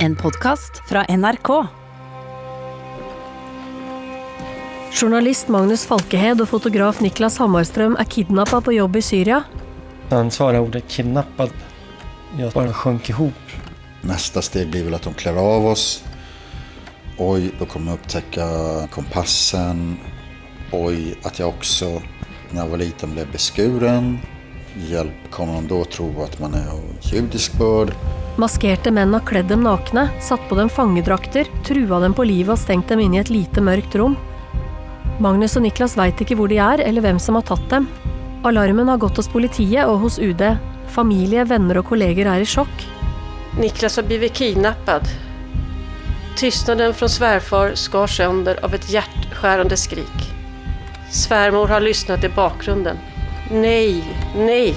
En podkast fra NRK. Journalist Magnus Falkehed och fotograf Niklas Hammarström är kidnappade på jobb i Syria. När han svarade ordet kidnappad, jag bara sjönk ihop. Nästa steg blir väl att de klär av oss. Oj, då kommer jag upptäcka kompassen. Oj, att jag också när jag var liten blev beskuren. Hjälp, kommer de då tro att man är av judisk börd? Maskerte män har kledd dem nakna, satt på dem fangedrakter, trua dem på livet och stengt dem inne i ett lite mörkt rum. Magnus och Niklas vet inte var de är eller vem som har tagit dem. Alarmen har gått hos politiet och hos UD. Familj, vänner och kollegor är i chock. Niklas har blivit kidnappad. Tystnaden från svärfar skars sönder av ett hjärtskärande skrik. Svärmor har lyssnat i bakgrunden. Nej, nej.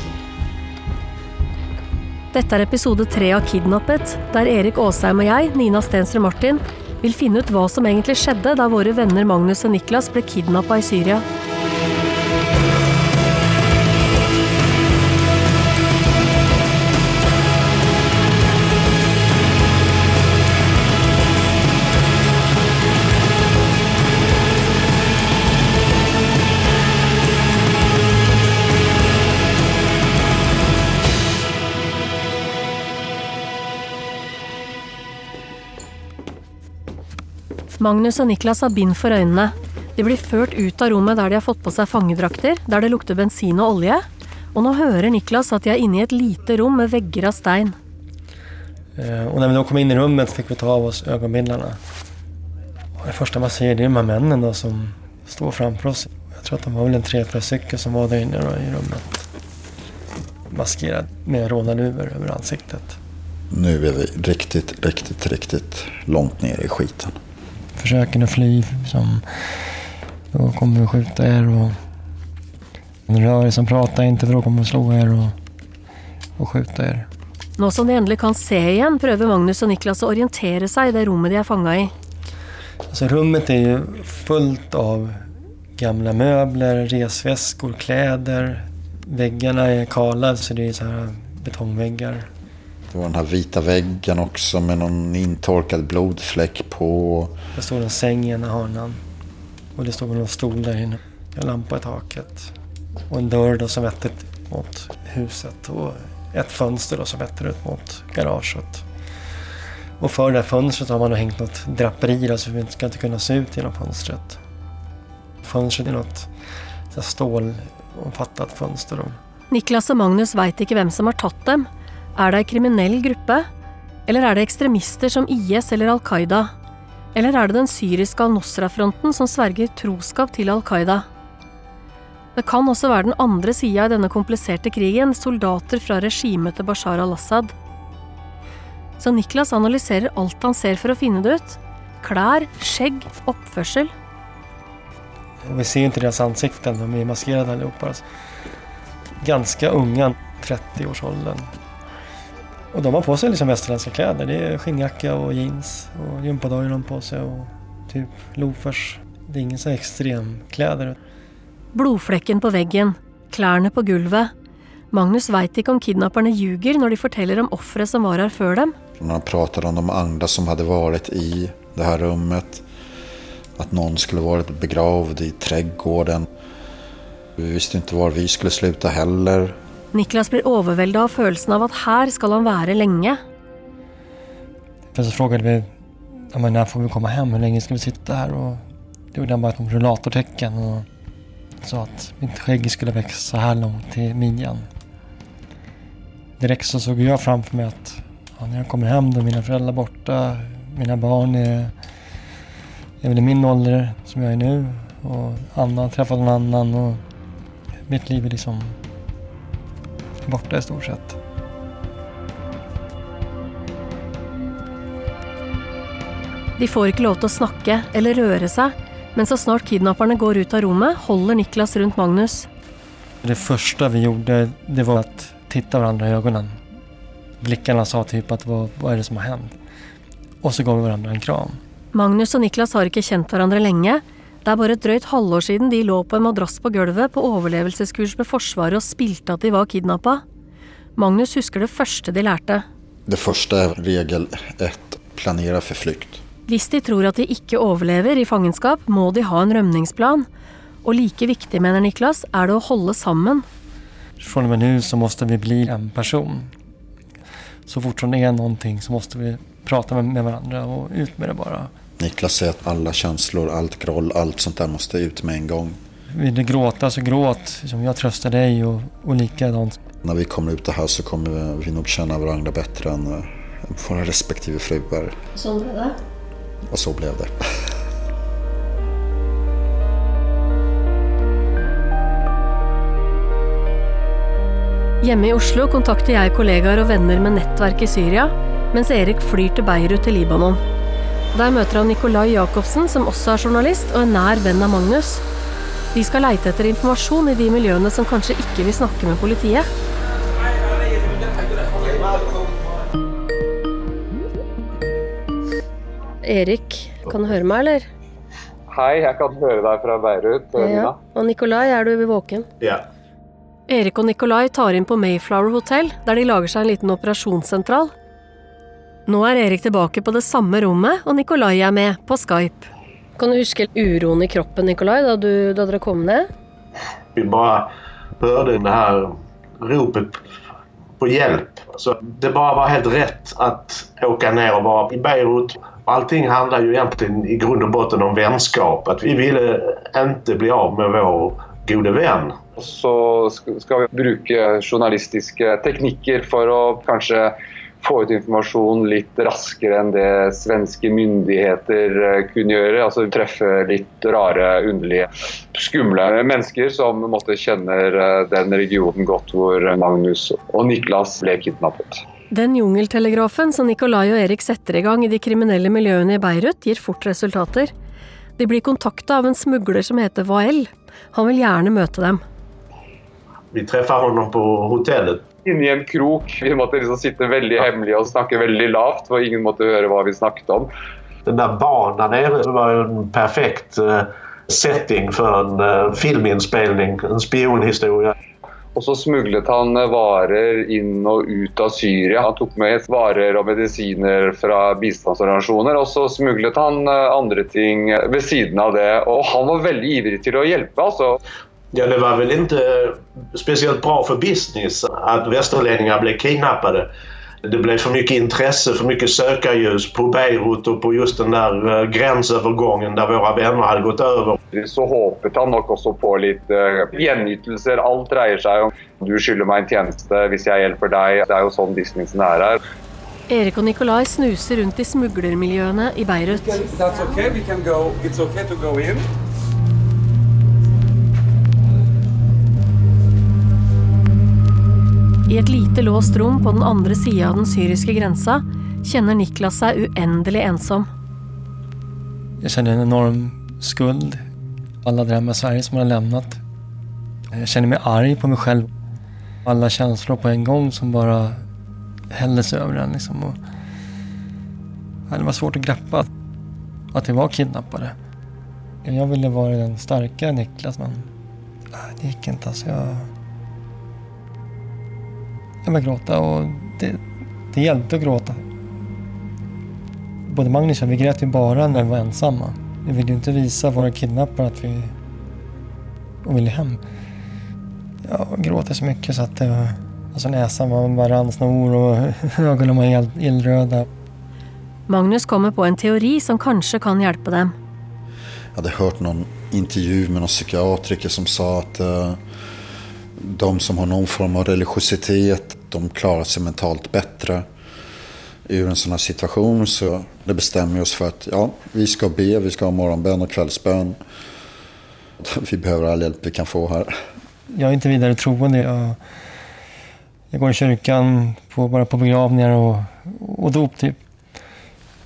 Detta är episode tre av Kidnappet, där Erik Åsheim och jag, Nina Stenström Martin, vill finna ut vad som egentligen skedde da våra vänner Magnus och Niklas blev kidnappade i Syria. Magnus och Niklas har bind för ögonen. De blir ført ut av rummet där de har fått på sig fangedrakter, där det luktar bensin och olja. Och nu hör Niklas att de är inne i ett litet rum med väggar av sten. Eh, Och när vi då kom in i rummet fick vi ta av oss ögonbindlarna. Och det första man ser det är de här männen då som står framför oss. Jag tror att de var väl en tre, fyra stycken som var där inne då i rummet. Maskerad med rånarluvor över ansiktet. Nu är vi riktigt, riktigt, riktigt långt ner i skiten. Försöker att fly som då kommer vi skjuta er och rör er som pratar inte för då kommer vi slå er och, och skjuta er. Nu som de äntligen kan se igen prövar Magnus och Niklas att orientera sig i det rummet de är fångade i. Alltså rummet är ju fullt av gamla möbler, resväskor, kläder. Väggarna är kala så det är så här betongväggar. Det var den här vita väggen också med någon intorkad blodfläck på. Det står en säng i ena hörnan. Och det står en stol där inne. En lampa i taket. Och en dörr då som vetter mot huset. Och ett fönster då som vetter ut mot garaget. Och för det här fönstret har man då hängt något draperi då, så vi ska inte kunna se ut genom fönstret. Fönstret är något stålomfattat fönster. Då. Niklas och Magnus vet inte vem som har tagit dem. Är det en kriminell grupp? Eller är det extremister som IS eller Al Qaida? Eller är det den syriska al-Nusra-fronten som sverger troskap till Al Qaida? Det kan också vara den andra sidan i denne komplicerade krigen, soldater från regimet til Bashar al-Assad. Så Niklas analyserar allt han ser för att finne det ut. Kläder, skägg, oppførsel. Vi ser ju inte deras ansikten, de är maskerade allihopa. Ganska unga, 30-årsåldern. Och de har på sig liksom västerländska kläder. Det är skinnjacka och jeans och gympadojor har de på sig och typ loafers. Det är ingen så extremkläder. Blodfläcken på väggen, kläderna på golvet. Magnus vet inte om kidnapparna ljuger när de berättar om offret som var här för dem. När han pratade om de andra som hade varit i det här rummet. Att någon skulle varit begravd i trädgården. Vi visste inte var vi skulle sluta heller. Niklas blir överväldigad av känslan av att här ska han vara länge. För så frågade vi ja, men när får vi komma hem, hur länge ska vi sitta här? Och då gjorde han bara ett rullatortecken och sa att mitt skägg skulle växa så här långt till midjan. Direkt så såg jag framför mig att ja, när jag kommer hem då är mina föräldrar borta, mina barn är, är väl i min ålder som jag är nu och Anna har träffat någon annan och mitt liv är liksom borta i stort sett. De får inte lov att snacka eller röra sig, men så snart kidnapparna går ut av rummet håller Niklas runt Magnus. Det första vi gjorde det var att titta varandra i ögonen. Blickarna sa typ att vad, vad är det som har hänt? Och så gav vi varandra en kram. Magnus och Niklas har inte känt varandra länge. Det är bara ett dröjt halvår sedan de låg på en madrass på golvet på överlevelseskurs med försvaret och spilte att de var kidnappade. Magnus husker det första de lärde. Det första är regel ett. planera för flykt. Hvis de tror at de ikke overlever i fangenskap, må de ha en rømningsplan. Og like viktig, mener Niklas, er det å holde sammen. Från och med nu så måste vi bli en person. Så fort som det är någonting så måste vi prata med, med varandra och ut med det bara. Niklas säger att alla känslor, allt groll, allt sånt där måste ut med en gång. Vill du gråta så gråt. Som jag tröstar dig och, och likadant. När vi kommer ut det här så kommer vi nog känna varandra bättre än eh, våra respektive fruar. Sånn ble det. Och så blev det. Hjemme i Oslo kontakter jeg kollegaer og venner med nettverk i Syria, mens Erik flyr til Beirut til Libanon. Der møter han Nikolai Jacobsen, som også er journalist og en nær venn av Magnus. De skal leite etter informasjon i de miljøene som kanskje ikke vil snakke med politiet. Erik, kan du høre meg, eller? Hei, jeg kan høre deg fra Beirut. Nina. Og Nikolai, er du våken? Ja. Erik og Nikolai tar inn på Mayflower Hotel, der de lager seg en liten operasjonssentral. Nå er Erik tilbake på det samme rommet, og Nikolai er med, på Skype. Kan du huske uroen i kroppen, Nikolai, da, du, da dere kom ned? Vi bara hörde det här ropet på hjälp. Så det bara var helt rätt att åka ner och vara i Beirut. Allting handlar ju egentligen i grund och botten om vänskap. Att vi ville inte bli av med vår gode vän. Så sk- skal vi bruke journalistiske teknikker for å kanskje få ut informasjon litt raskere enn det svenske myndigheter eh, kunne gjøre. Altså treffe litt rare, underlige, skumle mennesker som måtte kjenner eh, den regionen godt hvor Magnus og Niklas ble kidnappet. Den jungeltelegrafen som Nikolai og Erik setter i gang i de kriminelle miljøene i Beirut, gir fort resultater. De blir kontakta av en smugler som heter Wael. Han vil gjerne møte dem. Vi träffade honom på hotellet. Inni en krok. Vi måtte liksom sitte veldig hemmelig og snakke veldig lavt, for ingen måtte høre hva vi snakket om. Den där där nere var ju en perfekt eh, setting för en eh, filminspelning, en spionhistoria. Og så smuglet han varer inn og ut av Syria. Han tok med varer og medisiner fra bistandsorganisasjoner, og så smuglet han eh, andre ting ved siden av det. Og han var veldig ivrig til å hjelpe. altså. Ja, det var väl inte speciellt bra för business att västerlänningar blev kidnappade. Det blev för mycket intresse, för mycket sökarljus på Beirut och på just den där eh, gränsövergången där våra vänner hade gått över. Så håpet han nok også på litt uh, gjenytelser. Alt dreier seg om du skylder meg en tjeneste hvis jeg hjelper deg. Det er jo sånn businessen er her. Erik og Nikolai snuser rundt i smuglermiljøene i Beirut. That's okay. We can go. It's okay to go in. I ett lite låst rum på den andra sidan av den syriska gränsen känner Niklas sig oändligt ensam. Jag känner en enorm skuld. Alla där i Sverige som har lämnat. Jag känner mig arg på mig själv. Alla känslor på en gång som bara hälldes över en. Liksom. Och det var svårt att greppa att vi var kidnappade. Jag ville vara den starka Niklas men det gick inte. Alltså jag jag började gråta och det, det hjälpte att gråta. Både Magnus och jag, vi grät ju bara när vi var ensamma. Vi ville ju inte visa våra kidnappare att vi och ville hem. Jag gråter så mycket så att det var, alltså näsan var bara rann snor och ögonen var helt illröda. Magnus kommer på en teori som kanskje kan hjelpe dem. Jag hade hört någon intervju med någon psykiatriker som sa att eh, de som har någon form av religiositet, de klarar sig mentalt bättre ur en sån här situation. Så det bestämmer vi oss för att ja, vi ska be, vi ska ha morgonbön och kvällsbön. Vi behöver all hjälp vi kan få här. Jag är inte vidare troende. Jag, jag går i kyrkan på, bara på begravningar och, och dop typ.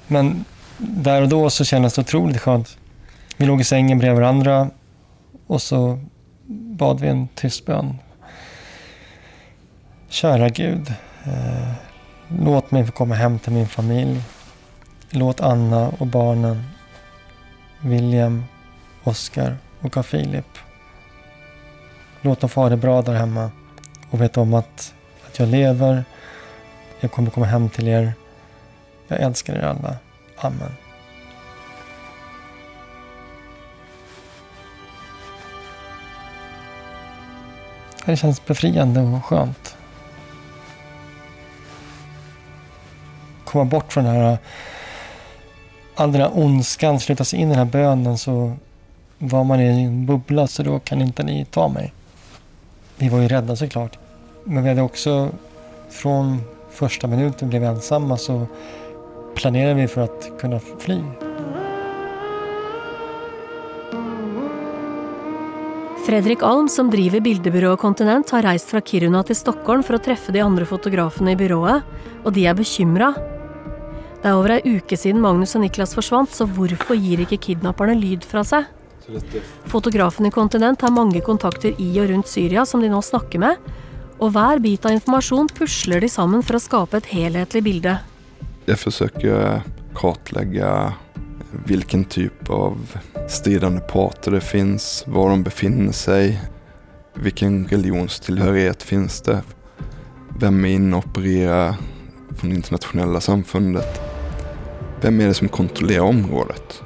Men där och då så kändes det otroligt skönt. Vi låg i sängen bredvid varandra och så bad vi en tyst bön. Kära Gud, eh, låt mig få komma hem till min familj. Låt Anna och barnen, William, Oskar och Carl Philip. Låt dem få ha det bra där hemma och veta om att, att jag lever. Jag kommer komma hem till er. Jag älskar er alla. Amen. Det känns befriande och skönt. Komma bort från den här all den här ondskan sluta sig in i den här bönen så var man i en bubbla så då kan inte ni ta mig. Vi var ju rädda såklart. Men vi hade också från första minuten blev ensamma så planerade vi för att kunna fly. Fredrik Alm, som driver bildebyrået Kontinent, har reist från Kiruna till Stockholm för att träffa de andra fotograferna i byrået, Och de är bekymrade. Det er over ei uke siden Magnus og Niklas forsvant, så hvorfor gir ikke kidnapperne lyd fra seg? Fotografen i Kontinent har mange kontakter i og rundt Syria som de nå snakker med, og hver bit av informasjon pusler de sammen for å skape et helhetlig bilde. Jag försöker kartlägga vilken typ av stridande parter det finns, var de befinner sig, vilken religionstillhörighet finns det, vem är inne och opererar från det internationella samfundet, vem är det som kontrollerar området?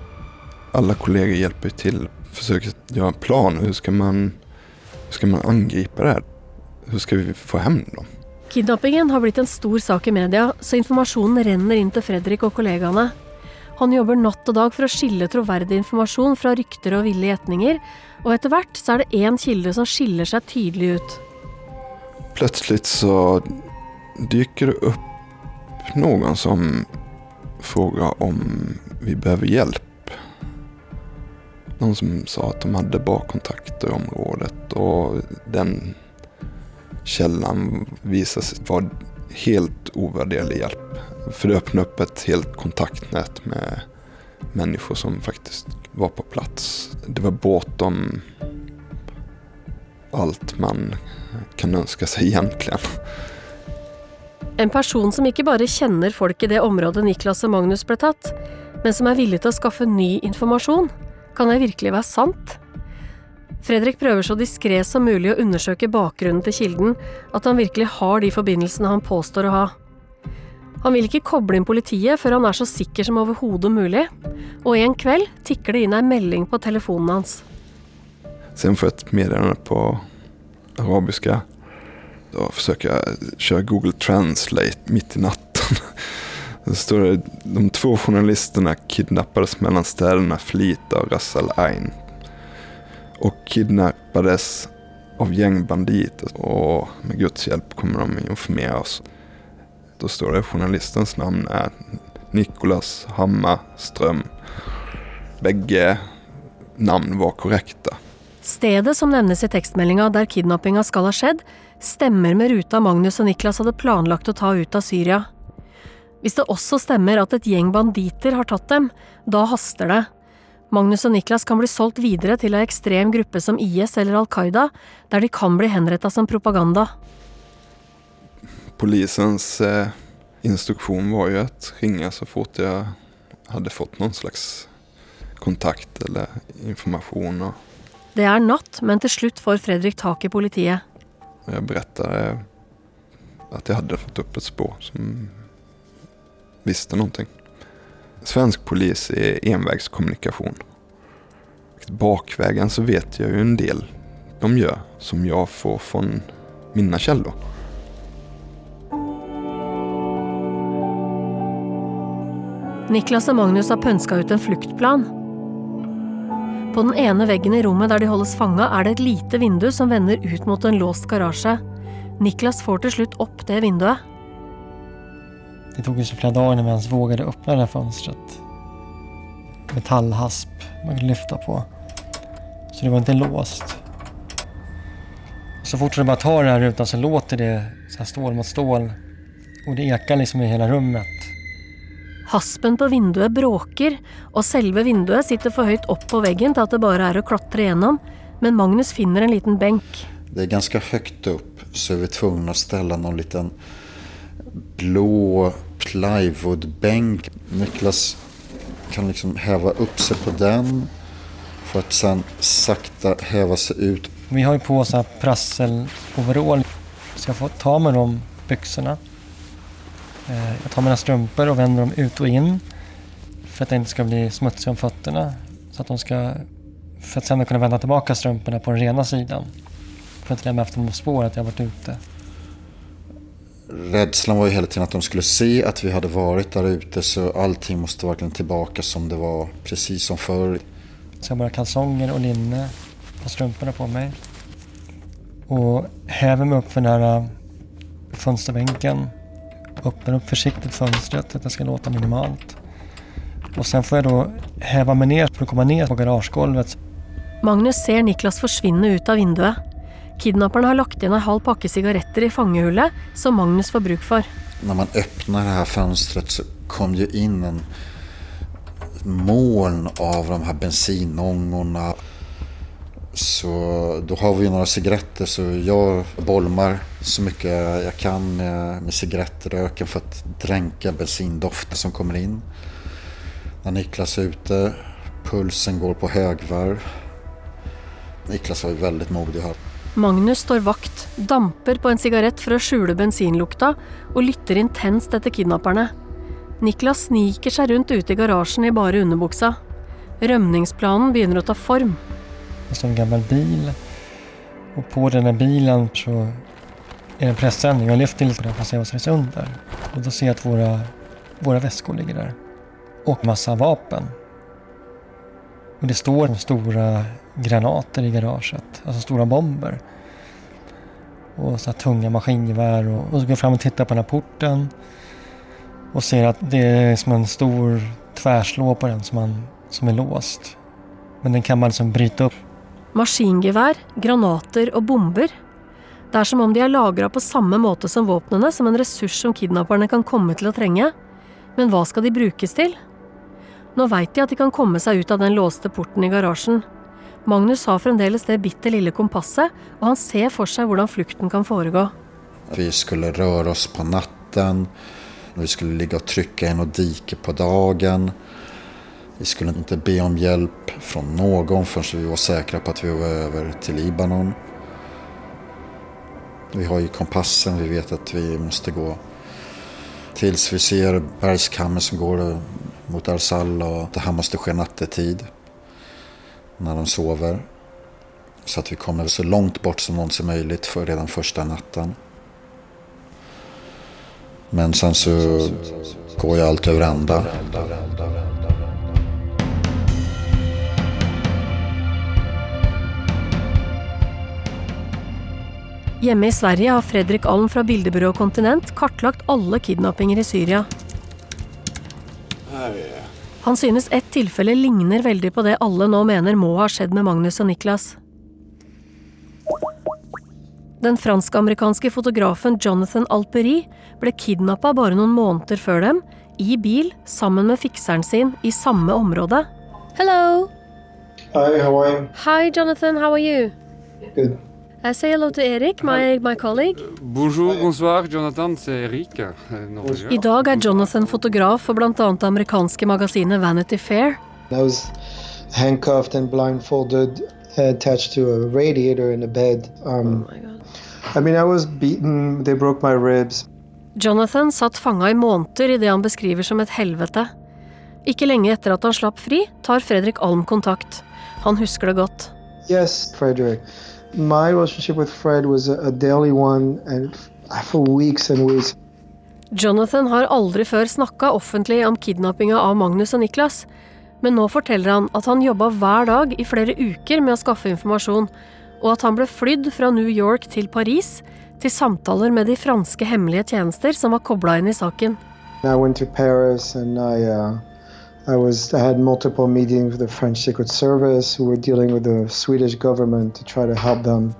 Alla kollegor hjälper till, försöker göra en plan, hur ska man, hur ska man angripa det här? Hur ska vi få hem dem? Kidnappingen har blitt en stor sak i media, så informasjonen renner inn til Fredrik og kollegaene. Han jobber natt og dag for å skille troverdig informasjon fra rykter ville gjetninger, og etter hvert så er det én kilde som skiller seg tydelig ut. Plötsligt så dyker det upp någon som fråga om vi behöver hjälp. Någon som sa att de hade bra kontakter i området och den källan visade sig vara helt ovärderlig hjälp. För det öppnade upp ett helt kontaktnät med människor som faktiskt var på plats. Det var bortom allt man kan önska sig egentligen. En person som ikke bare kjenner folk i det området Niklas og Magnus ble tatt, men som er villig til å skaffe ny informasjon. Kan det virkelig være sant? Fredrik prøver så diskré som mulig å undersøke bakgrunnen til kilden, at han virkelig har de forbindelsene han påstår å ha. Han vil ikke koble inn politiet før han er så sikker som overhodet mulig, og en kveld tikker det inn ei melding på telefonen hans. Sen får jag ett meddelande på arabiska och försöka köra Google Translate mitt i natten. Så står det de två journalisterna kidnappades mellan städerna Flita och Ras Al Ain. Och kidnappades av gängbanditer och med Guds hjälp kommer de informera oss. Då står det journalistens namn är Nicolas Hammarström. Bägge namn var korrekta. Stedet som nevnes i tekstmeldinga der kidnappinga skal ha skjedd, stemmer med ruta Magnus og Niklas hadde planlagt å ta ut av Syria. Hvis det også stemmer at et gjeng banditer har tatt dem, da haster det. Magnus og Niklas kan bli solgt videre til ei ekstrem gruppe som IS eller Al Qaida, der de kan bli henretta som propaganda. Polisens eh, instruktion var ju att ringa så fort jag hade fått någon slags kontakt eller information. Och Det er natt, men til slutt får Fredrik tak i politiet jag berättade att jag hade fått upp ett spår som visste någonting. Svensk polis är envägskommunikation. Bakvägen så vet jag ju en del de gör som jag får från mina källor. Niklas och Magnus har pønska ut en flyktplan. På den ene veggen i rommet der de holdes fanga, er det et lite vindu som vender ut mot en låst garasje. Niklas får til slutt opp det vinduet. Det tog ju så flera dagar innan vi ens vågade öppna det här fönstret. Metallhasp man kunde lyfta på. Så det var inte låst. Så fort du bara tar den här rutan så låter det så här stål mot stål. Och det ekar liksom i hela rummet. Haspen på vinduet bråker, og selve vinduet sitter for høyt opp på veggen til at det bare er å klatre gjennom, men Magnus finner en liten benk. Det är ganska högt upp så är vi tvungna att ställa någon liten blå plywoodbänk. Niklas kan liksom häva upp sig på den för att sen sakta häva sig ut. Vi har ju på oss så här prassel-overall. Så jag får ta med de byxorna. Eh, Jag tar mina strumpor och vänder dem ut och in. För att det inte ska bli smutsigt om fötterna. Så att de ska, för att sen kunna vända tillbaka strumporna på den rena sidan. För att inte lämna efter något spår att jag varit ute. Rädslan var ju hela tiden att de skulle se att vi hade varit där ute så allting måste verkligen tillbaka som det var precis som förr. Så jag bara kalsonger och linne och strumporna på mig. Och häver mig upp för den här äh, fönsterbänken. Öppnar upp försiktigt fönstret, att det ska låta minimalt. Och sen får jag då häva mig ner för att komma ner på garagegolvet. Magnus ser Niklas forsvinne ut av vinduet. Kidnapperne har lagt igjen ei halv pakke sigaretter i fangehullet som Magnus får bruk for. När man öppnar det här fönstret så kom ju in en moln av de här bensinångorna. Så då har vi några cigaretter så jag bolmar så mycket jag kan med, med cigarettröken för att dränka bensindoften som kommer in. När Niklas är ute, pulsen går på högvarv. Niklas var ju väldigt modig här. Magnus står vakt, damper på en sigarett for å skjule bensinlukta og lytter intenst etter kidnapperne. Niklas sniker seg rundt ute i garasjen i bare underbuksa. Rømningsplanen begynner å ta form. Det står en gammal bil. Och på den här bilen så är en pressändning. Jag lyfter lite på den för att se vad som finns under. Och då ser jag att våra, våra väskor ligger där. Och massa vapen. Och det står stora granater i garaget. Alltså stora bomber. Och så här tunga maskingevär. Och, och så går jag fram och tittar på den här porten. Och ser att det är som en stor tvärslå på den som, man, som är låst. Men den kan man liksom bryta upp. Maskingevär, granater och bomber. Det er som om de er lagra på samme måte som våpnene, som en ressurs som kidnapperne kan komme til å trenge. Men hva skal de brukes til? Nå veit de at de kan komme seg ut av den låste porten i garasjen. Magnus har fremdeles det bitte lille kompasset, og han ser for seg hvordan flukten kan foregå. Vi skulle röra oss på natten. Vi skulle ligga och trycka i noe dike på dagen. Vi skulle inte be om hjälp från någon förrän vi var säkra på att vi var över till Libanon. Vi har ju kompassen, vi vet att vi måste gå tills vi ser bergskammen som går mot Arsal och det här måste ske nattetid när de sover. Så att vi kommer så långt bort som någonsin möjligt för redan första natten. Men sen så går ju allt över ända. Hjemme i Sverige har Fredrik Alm fra bildebyrået Kontinent kartlagt alle kidnappinger i Syria. Han synes ett tilfelle ligner veldig på det alle nå mener må ha skjedd med Magnus og Niklas. Den fransk-amerikanske fotografen Jonathan Alperi ble kidnappa bare noen måneder før dem, i bil sammen med fikseren sin i samme område. Hello! Hi, how are you? Hi, Jonathan. How are you? Good. I say hello to Erik, my, my colleague. Bonjour, bonsoir, Jonathan, c'est Eric, euh. I dag er Jonathan fotograf for bl.a. det amerikanske magasinet Vanity Fair. I was handcuffed and blindfolded, attached to a radiator in a bed. Um, I mean, I was beaten. They broke my ribs. Jonathan satt fanga i måneder i det han beskriver som et helvete. Ikke lenge etter at han slapp fri, tar Fredrik Alm kontakt. Han husker det godt. Yes, Frederick. My relationship with Fred was a, a daily one, and for weeks and weeks. Jonathan har aldri før snakka offentlig om kidnappinga av Magnus og Niklas, men nå forteller han at han jobba hver dag i flere uker med å skaffe informasjon, og at han ble flydd fra New York til Paris til samtaler med de franske hemmelige tjenester som var kobla inn i saken. I went to Paris, and I, uh, I was, I had multiple meetings with the French Secret Service, who were dealing with the Swedish government to try to help them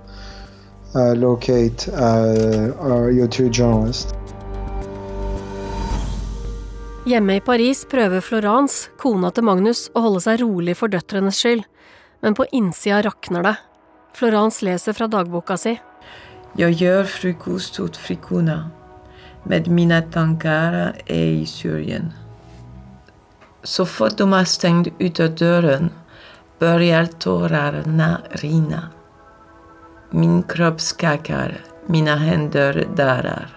uh, locate uh, our, your two journalists. Hjemme i Paris prøver Florence, kona til Magnus, å holde seg rolig for døtrenes skyld, men på innsida rakner det. Florence leser fra dagboka si. Jag gör frukost åt flickorna, med mina tankar är i Syrien. Så fort de har stängt ytterdörren börjar tårarna rinna. Min kropp skakar, mina händer darrar.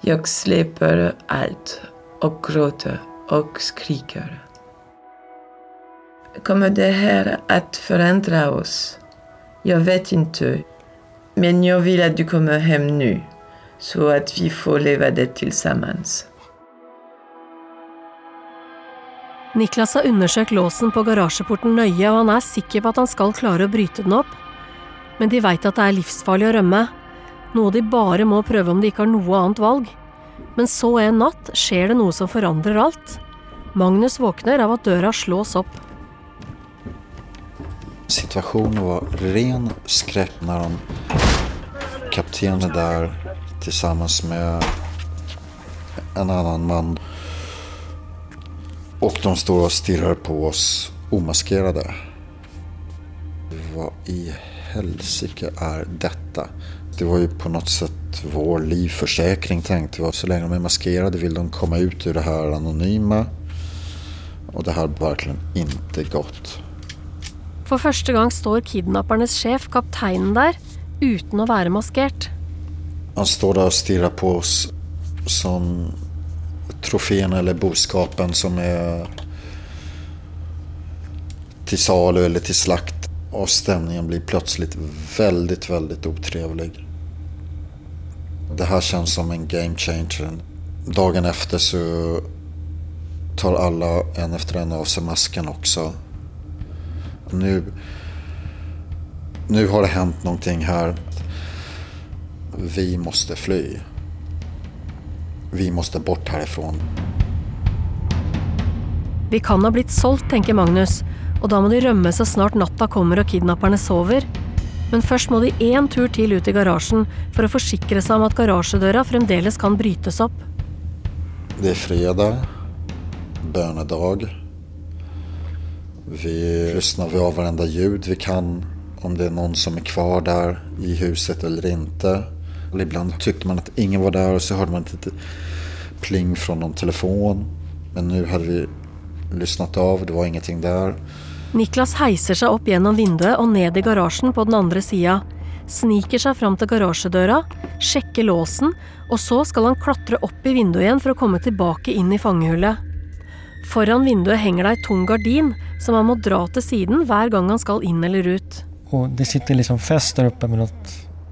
Jag släpper allt och gråter och skriker. Kommer det här att förändra oss? Jag vet inte. Men jag vill att du kommer hem nu, så att vi får leva det tillsammans. Niklas har undersøkt låsen på garasjeporten nøye, og han er sikker på at han skal klare å bryte den opp. Men de veit at det er livsfarlig å rømme, noe de bare må prøve om de ikke har noe annet valg. Men så en natt skjer det noe som forandrer alt. Magnus våkner av at døra slås opp. Situationen var ren skräck när de kaptenen är där tillsammans med en annan man. Och de står och stirrar på oss omaskerade. Vad i helsike är detta? Det var ju på något sätt vår livförsäkring tänkte vi. Så länge de är maskerade vill de komma ut ur det här anonyma. Och det har verkligen inte gått. For første gang står kidnappernes sjef, kapteinen der, uten å være maskert. Han står där och stirrar på oss som trofén eller boskapen som är till salu eller till slakt. Och stämningen blir plötsligt väldigt, väldigt otrevlig. Det här känns som en game changer. Dagen efter så tar alla en efter en av sig masken också. Nu, nu har det hänt någonting här. Vi måste fly. Vi måste bort härifrån. Vi kan ha blitt solgt, tenker Magnus, og da må de rømme så snart natta kommer og kidnapperne sover. Men først må de én tur til ut i garasjen for å forsikre seg om at garasjedøra fremdeles kan brytes opp. Det är fredag, bönedag. Vi lyssnar vi av varenda ljud vi kan. Om det är någon som är kvar där i huset eller inte. Och ibland tyckte man att ingen var där och så hörde man ett litet pling från någon telefon. Men nu hade vi lyssnat av, det var ingenting där. Niklas heiser seg opp gjennom vinduet og ned i garasjen på den andre sida, sniker seg fram til garasjedøra, sjekker låsen, og så skal han klatre opp i vinduet igjen for å komme tilbake inn i fangehullet. Foran vinduet henger det ei tung gardin som han må dra til siden hver gang han skal inn eller ut. Och det sitter liksom fäst där uppe med något,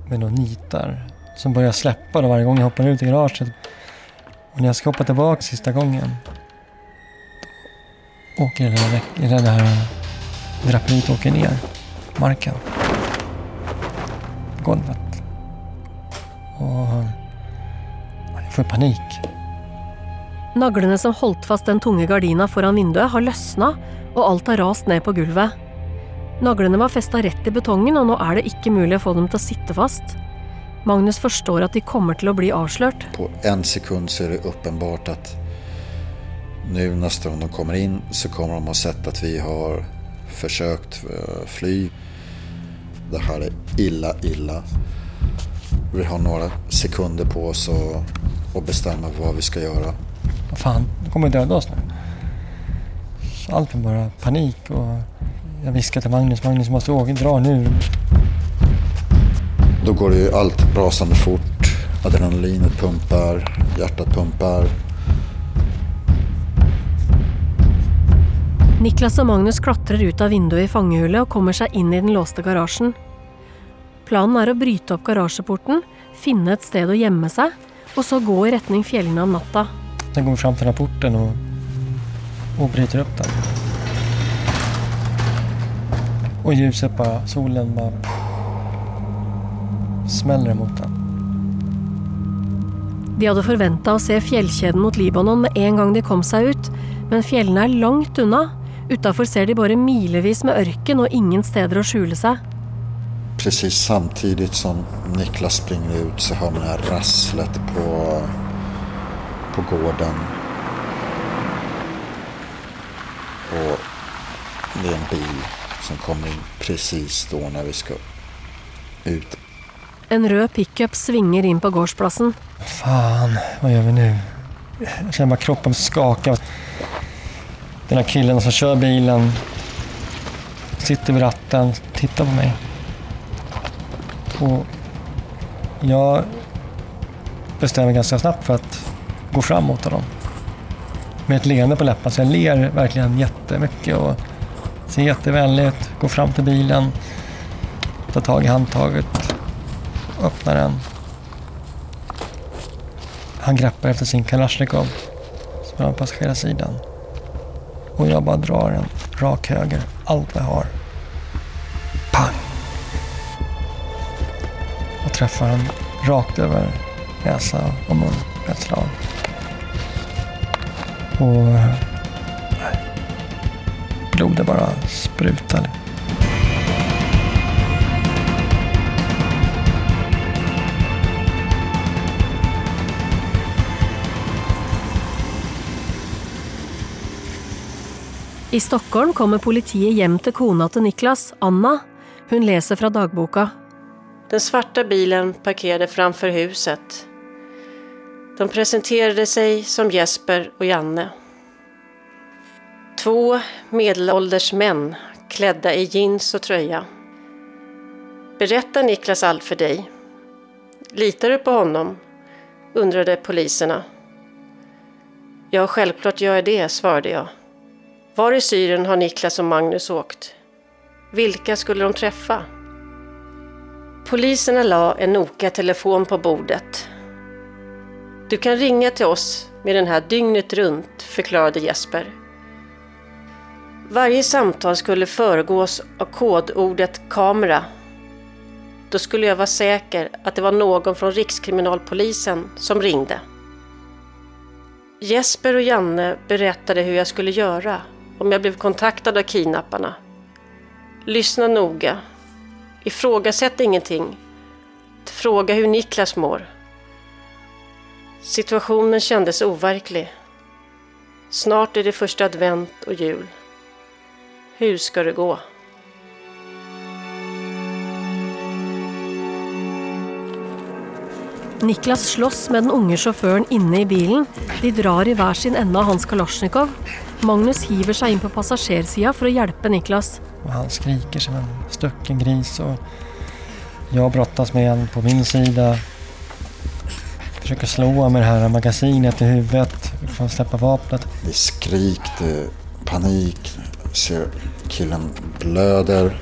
med något nitar som börjar släppa då varje gång jag hoppar ut i garaget. Och när jag ska hoppa tillbaka sista gången då åker det där, det där draperiet åker ner marken. Golvet. Och jag får panik. Naglarna som holdt fast den tunga gardina foran vinduet, har løsna, och allt har rast ned på gulvet. Naglarna var festa rett i betongen, och nu är det inte möjligt att få dem att sitta fast. Magnus forstår at de kommer till att bli avslørt. På en sekund så är det uppenbart att nu nästa gång de kommer in så kommer de ha sett att vi har försökt eh, fly. Det här är illa, illa. Vi har några sekunder på oss att, att bestämma vad vi ska göra. Vad fan, de kommer döda oss nu. Allt är bara panik och jag viskar till Magnus, Magnus måste åka, dra nu. Då går det ju allt rasande fort. Adrenalinet pumpar, hjärtat pumpar. Niklas og Magnus klatrer ut av vinduet i fangehullet og kommer seg inn i den låste garasjen. Planen er å bryte opp garasjeporten, finne et sted å gjemme seg, og så gå i retning fjellene om natta. Sen går vi fram till den här porten och, och bryter upp den. Och ljuset bara, solen bara smäller emot den. De hadde forventa å se fjellkjeden mot Libanon med en gang de kom seg ut, men fjellene er langt unna. Utafor ser de bare milevis med ørken og ingen steder å skjule seg. Precis samtidigt som Niklas springer ut så hör man det här rasslet på, på gården. Och det är en bil som kommer in precis då när vi ska ut. En röd pickup svinger in på gårdsplassen. Fan, vad gör vi nu? Jag känner bara kroppen skaka. Den här killen som kör bilen sitter vid ratten, och tittar på mig. Och jag bestämmer ganska snabbt för att gå fram mot honom. med ett leende på läpparna. Så jag ler verkligen jättemycket och ser jättevänlig ut. Går fram till bilen, tar tag i handtaget, öppnar den. Han greppar efter sin Kalashnikov som är på passagerarsidan. Och jag bara drar en rak höger, allt vad jag har. Pang! Och träffar den rakt över näsa och mun ett slag. Och blodet bara sprutade. I Stockholm kommer politiet hjem till kona till Niklas, Anna. Hon läser från dagboka. Den svarta bilen parkerade framför huset. De presenterade sig som Jesper och Janne. Två medelålders män klädda i jeans och tröja. Berättar Niklas allt för dig? Litar du på honom? undrade poliserna. Ja, självklart gör jag det, svarade jag. Var i Syrien har Niklas och Magnus åkt? Vilka skulle de träffa? Poliserna la en Nokia-telefon på bordet. Du kan ringa till oss med den här dygnet runt, förklarade Jesper. Varje samtal skulle föregås av kodordet kamera. Då skulle jag vara säker att det var någon från Rikskriminalpolisen som ringde. Jesper och Janne berättade hur jag skulle göra om jag blev kontaktad av kidnapparna. Lyssna noga. Ifrågasätt ingenting. Fråga hur Niklas mår. Situationen kändes overklig. Snart är det första advent och jul. Hur ska det gå? Niklas slåss med den unge chauffören inne i bilen. De drar i hver sin ende av hans kalasjnikov. Magnus hiver seg inn på passasjersida for å hjelpe Niklas. Och han skriker som en stucken gris och jag brottas med en på min sida. Försöker slå med det här magasinet i huvudet för att släppa vapnet. Det är skrik, det är panik. Ser killen blöder.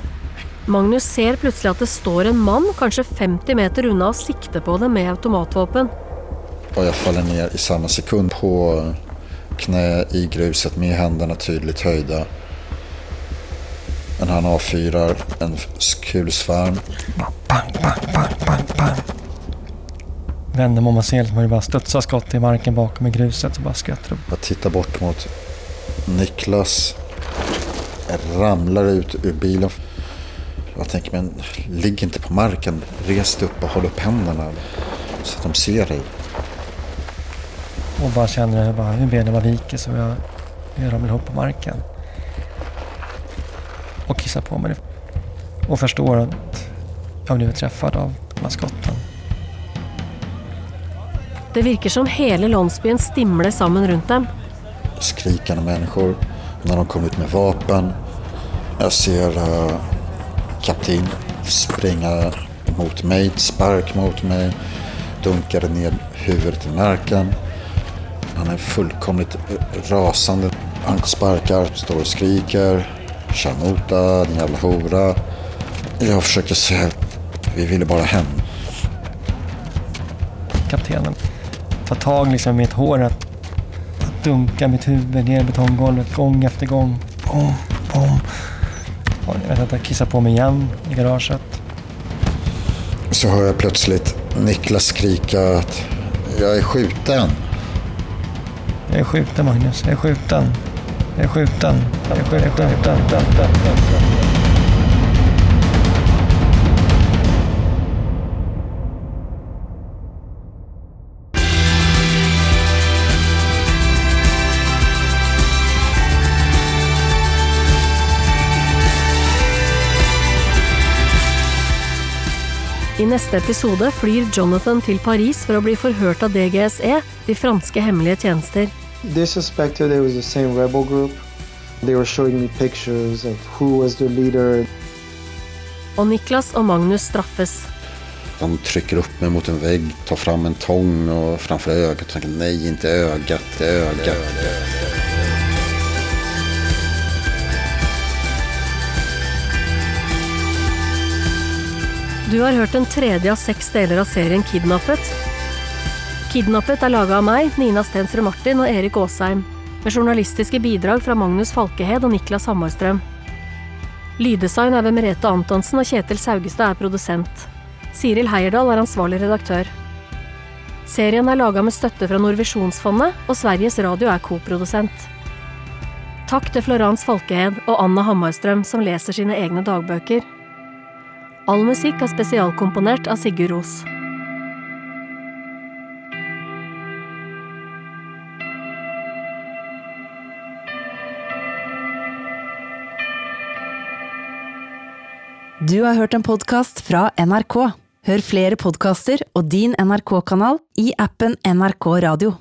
Magnus ser plutselig at det står en mann kanskje 50 meter unna og sikter på dem med automatvåpen. Och jag faller ner i samma sekund på knä i gruset med händerna tydligt höjda. Men han avfyrar en kulsvärm. Pang, pang, pang, pang, pang. Vänder mig om och ser hur det bara studsar skott i marken bakom i gruset och bara skvätter upp. Jag tittar bort mot Niklas. Jag ramlar ut ur bilen. Jag tänker, men ligg inte på marken. Res dig upp och håll upp händerna så att de ser dig. Och bara känner bara hur benen bara viker så jag, jag ramlar ihop på marken. Och kissar på mig. Och förstår att jag blivit träffad av de här skotten. Det virker som hele landsbyen stimler sammen rundt dem. Skrikande människor. När de kommer ut med vapen. Jag ser uh, kapten springa mot mig, spark mot mig. Dunkade ner huvudet i marken. Han är fullkomligt rasande. Han sparkar, står och skriker. Shamota, din jävla hora. Jag försöker säga, vi ville bara hem. Kaptenen tar tag liksom i mitt hår att dunka mitt huvud ner i betonggolvet gång efter gång. Boom. Och jag vet att jag kissar på mig igen i garaget. Så hör jag plötsligt Niklas skrika att jag är skjuten. Jag är skjuten Magnus, jag är skjuten. Jag är skjuten. Jag är skjuten. Jag är skjuten. I neste episode flyr Jonathan til Paris for å bli forhørt av DGSE, de franske hemmelige tjenester. They suspected it was the same rebel group. They were showing me pictures of who was the leader. Och Niklas och Magnus straffas. De trycker upp mig mot en vägg, tar fram en tång och framför ögat och tänker nej, inte ögat, det är ögat. Du har hört den tredje av sex delar av serien Kidnappet Kidnappet er laga av meg, Nina Stensrud Martin og Erik Aasheim, med journalistiske bidrag fra Magnus Falkehed og Niklas Hammarstrøm. Lyddesign er ved Merete Antonsen, og Kjetil Saugestad er produsent. Siril Heierdal er ansvarlig redaktør. Serien er laga med støtte fra Norvisjonsfondet, og Sveriges Radio er koprodusent. Takk til Florence Falkehed og Anna Hammarstrøm, som leser sine egne dagbøker. All musikk er spesialkomponert av Sigurd Ros. Du har hørt en podkast fra NRK. Hør flere podkaster og din NRK-kanal i appen NRK Radio.